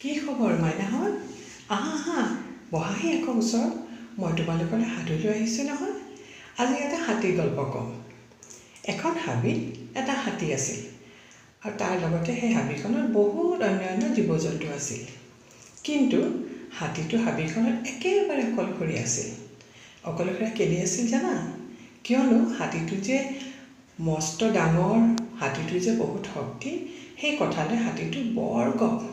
কি খবৰ মাইনাহঁত আহা বহাহি আকৌ ওচৰত। মই তোমালোকলৈ সাধু আহিছোঁ নহয়। আজি এটা হাতীৰ গল্প ক'ম। এখন হাবিত এটা হাতী আছিল। আৰু তাৰ লগতে সেই হাবিখনত বহুত অন্যান্য জীৱ জন্তু আছিল। কিন্তু হাতীটো হাবিখনত একেবাৰে অকলশৰীয়া আছিল। অকলশৰীয়া কেলেই আছিল জানা? কিয়নো হাতীটো যে মস্ত ডাঙৰ হাতীটো যে বহুত শক্তি সেই কথালৈ হাতীটো বৰ গপ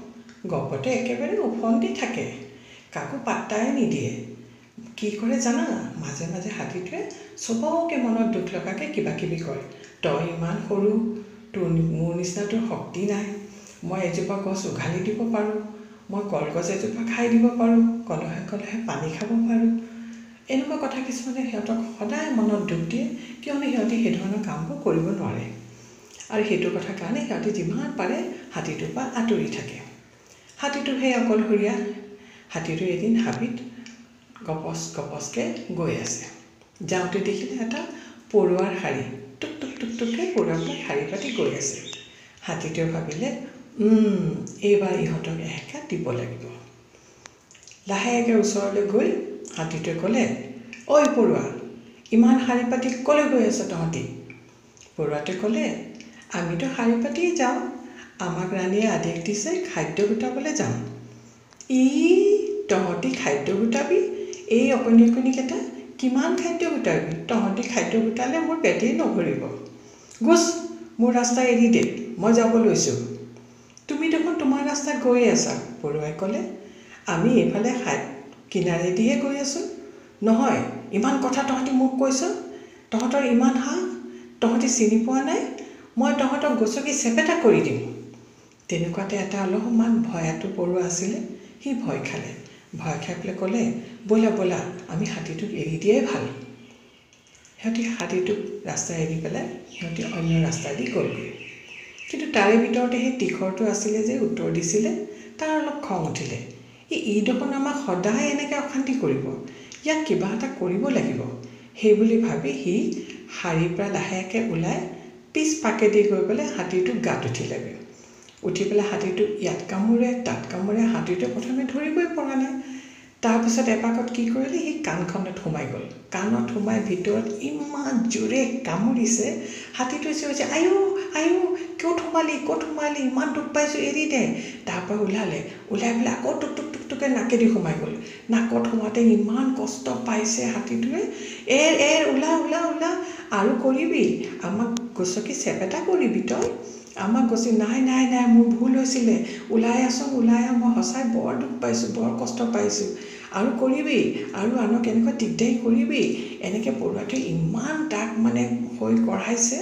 গপতে একেবাৰে ওফন্দি থাকে। কাকো পাত্তাই নিদিয়ে। কি কৰে জানা? মাজে মাজে হাতীটোৱে চবকে মনত দুখ লগাকৈ কিবা কিবি কয়। তই ইমান সৰু তোৰ মোৰ নিচিনা তোৰ শক্তি নাই। মই এজোপা গছ উঘালি দিব পাৰোঁ। মই কলগছ এজোপা খাই দিব পাৰোঁ। কলহে কলহে পানী খাব পাৰোঁ। এনেকুৱা কথা কিছুমানে সিহঁতক সদায় মনত দুখ দিয়ে কিয়নো সিহঁতি সেই ধৰণৰ কামবোৰ কৰিব নোৱাৰে। আৰু সেইটো কথা কাৰণে সিহঁতি যিমান পাৰে হাতীটোৰ পৰা আঁতৰি থাকে। হাতীটো সেই অকলশৰীয়া হাতীটো এদিন হাবিত গপচ গপচকৈ গৈ আছে। যাওঁতে দেখিলে এটা পৰুৱাৰ শাৰী টুক টুক টুক টুককৈ পৰুৱাবিলাক শাৰী পাতি গৈ আছে। হাতীটোৱে ভাবিলে এইবাৰ ইহঁতক এসেকা দিব লাগিব। লাহেকৈ ওচৰলৈ গৈ হাতীটোৱে ক'লে ঐ পৰুৱা ইমান শাৰী পাতি ক'লৈ গৈ আছ তহঁতি? পৰুৱাটোৱে ক'লে আমিতো শাৰী পাতিয়ে যাওঁ। আমাক ৰাণীয়ে আদেশ দিছে খাদ্য গোটাবলৈ যাওঁ ই তহঁতি খাদ্য গোটাবি এই অকণি অকণিকেইটা কিমান খাদ্য গোটাবি? তহঁতি খাদ্য গোটালে মোৰ পেটেই নভৰিব। গোচ মোৰ ৰাস্তা এৰি দে মই যাব লৈছোঁ। তুমি দেখোন তোমাৰ ৰাস্তাত গৈয়ে আছা পৰুৱাই ক'লে। আমি এইফালে খাই কিনাৰেদিহে গৈ আছোঁ। নহয় ইমান কথা তহঁতি মোক কৈছ। তহঁতৰ ইমান হাঁহ তহঁতি চিনি পোৱা নাই? মই তহঁতক গছকি চেপেটা কৰি দিম। তেনেকুৱাতে এটা অলপমান ভয়াটো পৰুৱা আছিলে সি ভয় খালে। ভয় খাই পেলাই ক'লে ব'লা ব'লা আমি হাতীটোক এৰি দিয়াই ভাল। সিহঁতি হাতীটোক ৰাস্তা এৰি পেলাই সিহঁতি অন্য ৰাস্তাইদি গ'লগৈ। কিন্তু তাৰে ভিতৰতে সেই তীখৰটো আছিলে যে উত্তৰ দিছিলে তাৰ অলপ খং উঠিলে। ই ই দেখোন আমাক সদায় এনেকৈ অশান্তি কৰিব। ইয়াক কিবা এটা কৰিব লাগিব। সেই বুলি ভাবি সি শাৰীৰ পৰা লাহেকৈ ওলাই পিছ পাকেদি গৈ পেলাই হাতীটোক গাত উঠিলেগৈ। উঠি পেলাই হাতীটোক ইয়াত কামোৰে তাত কামোৰে হাতীটোৱে প্ৰথমে ধৰিবই পৰা নাই। তাৰপিছত এপাকত কি কৰিলে সি কাণখনত সোমাই গ'ল। কাণত সোমাই ভিতৰত ইমান জোৰে কামুৰিছে হাতীটোৱে চিঞৰিছে আয়ো আয়ো ক'ত সোমালি ক'ত সোমালি ইমান দুখ পাইছোঁ এৰি দে। তাৰপৰা ওলালে ওলাই পেলাই আকৌ টুক টুক টুক টুকে নাকেদি সোমাই গ'ল। নাকত সোমাওঁতে ইমান কষ্ট পাইছে হাতীটোৱে। এৰ এৰ ওলা ওলা ওলা আৰু কৰিবি আমাক গছকি চেপেটা কৰিবি তই। আমাক গছি নাই নাই নাই মোৰ ভুল হৈছিলে। ওলাই আছোঁ ওলাই আহ মই সঁচাই বৰ দুখ পাইছোঁ বৰ কষ্ট পাইছোঁ। আৰু কৰিবি আৰু আনক এনেকুৱা দিগদাৰী কৰিবি। এনেকৈ পৰুৱাটোৱে ইমান তাক মানে হৈ কঢ়াইছে।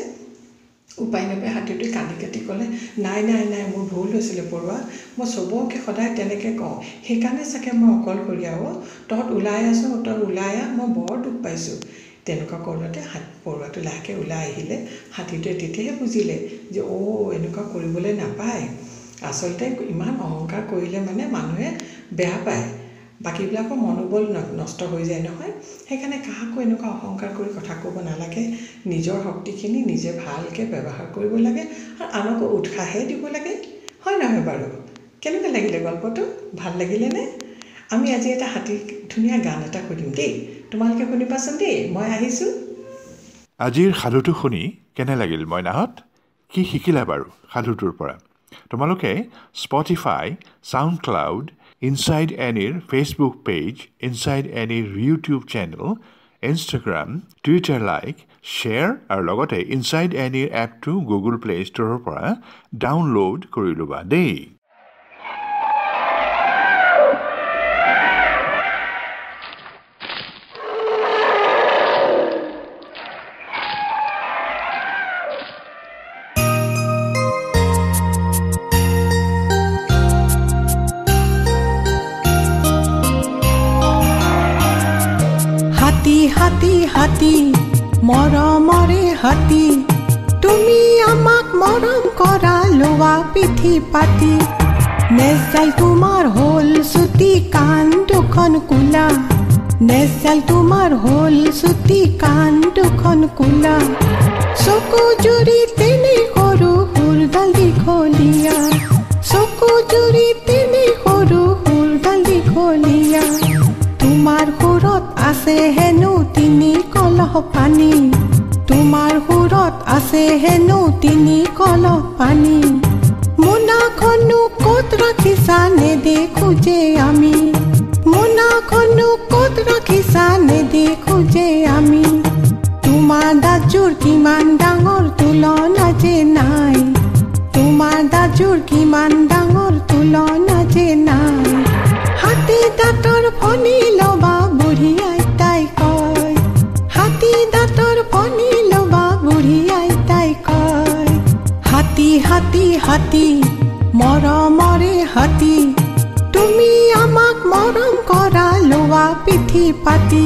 উপায় নাপায় হাতীটোৱে কান্দি কাটি ক'লে নাই নাই নাই মোৰ ভুল হৈছিলে পৰুৱা। মই চবকে সদায় তেনেকৈ কওঁ। সেইকাৰণে চাগে মই অকলশৰীয়া অ' তহঁত ওলাই আছোঁ তই ওলাই আহ মই বৰ দুখ পাইছোঁ। তেনেকুৱা কৰোঁতে হাত পৰুৱাটো লাহেকৈ ওলাই আহিলে হাতীটোৱে তেতিয়াহে বুজিলে যে অ' এনেকুৱা কৰিবলৈ নাপায় আচলতে ইমান অহংকাৰ কৰিলে মানে মানুহে বেয়া পায় বাকীবিলাকৰ মনোবল নষ্ট হৈ যায় নহয় সেইকাৰণে কাকো এনেকুৱা অহংকাৰ কৰি কথা ক'ব নালাগে নিজৰ শক্তিখিনি নিজে ভালকৈ ব্যৱহাৰ কৰিব লাগে আৰু আনকো উৎসাহে দিব লাগে হয় নহয় বাৰু কেনেকুৱা লাগিলে গল্পটো ভাল লাগিলেনে আমি আজি এটা হাতী ধুনীয়া গান এটা শুনিম দেই। তোমালোকে শুনিবাচোন দেই? মই আহিছোঁ। আজিৰ সাধুটো শুনি কেনে লাগিল মইনাহঁত? কি শিকিলা বাৰু সাধুটোৰ পৰা? তোমালোকে স্পটিফাই চাউণ্ড ক্লাউড ইনচাইড এনিৰ Facebook page inside এনিৰ YouTube channel Instagram Twitter like share আৰু লগতে ইনচাইড এনিৰ এপটো গুগল প্লে' ষ্ট'ৰৰ পৰা ডাউনলোড কৰি ল'বা দেই। হাতী হাতী মৰমৰে হাতী। তুমি আমাক মৰম কৰা লোৱা পিঠি পাতি। নেজাল তোমাৰ হ'ল চুটি কাণ দুখন কোলা। নেজাল তোমাৰ হ'ল চুটি কাণ দুখন কোলা। চকু জুৰি তেনে সৰু সুৰডাল দীঘলীয়া। চকু জুৰি তেনে সৰু সুৰডাল দীঘলীয়া। তোমাৰ পানী। তোমাৰ সুৰত আছে হেনো তিনি কলহ পানী। মোনাখনো ক'ত ৰাখিছা নেদেখো যে আমি। মোনাখনো ক'ত ৰাখিছা নেদেখো যে আমি। তোমাৰ দাজোৰ কিমান ডাঙৰ তুলনা যে নাই। তোমাৰ দাজোৰ কিমান ডাঙৰ হাতী হাতী হাতী মৰমৰে হাতী। তুমি আমাক মৰম কৰা লোৱা পিঠি পাতি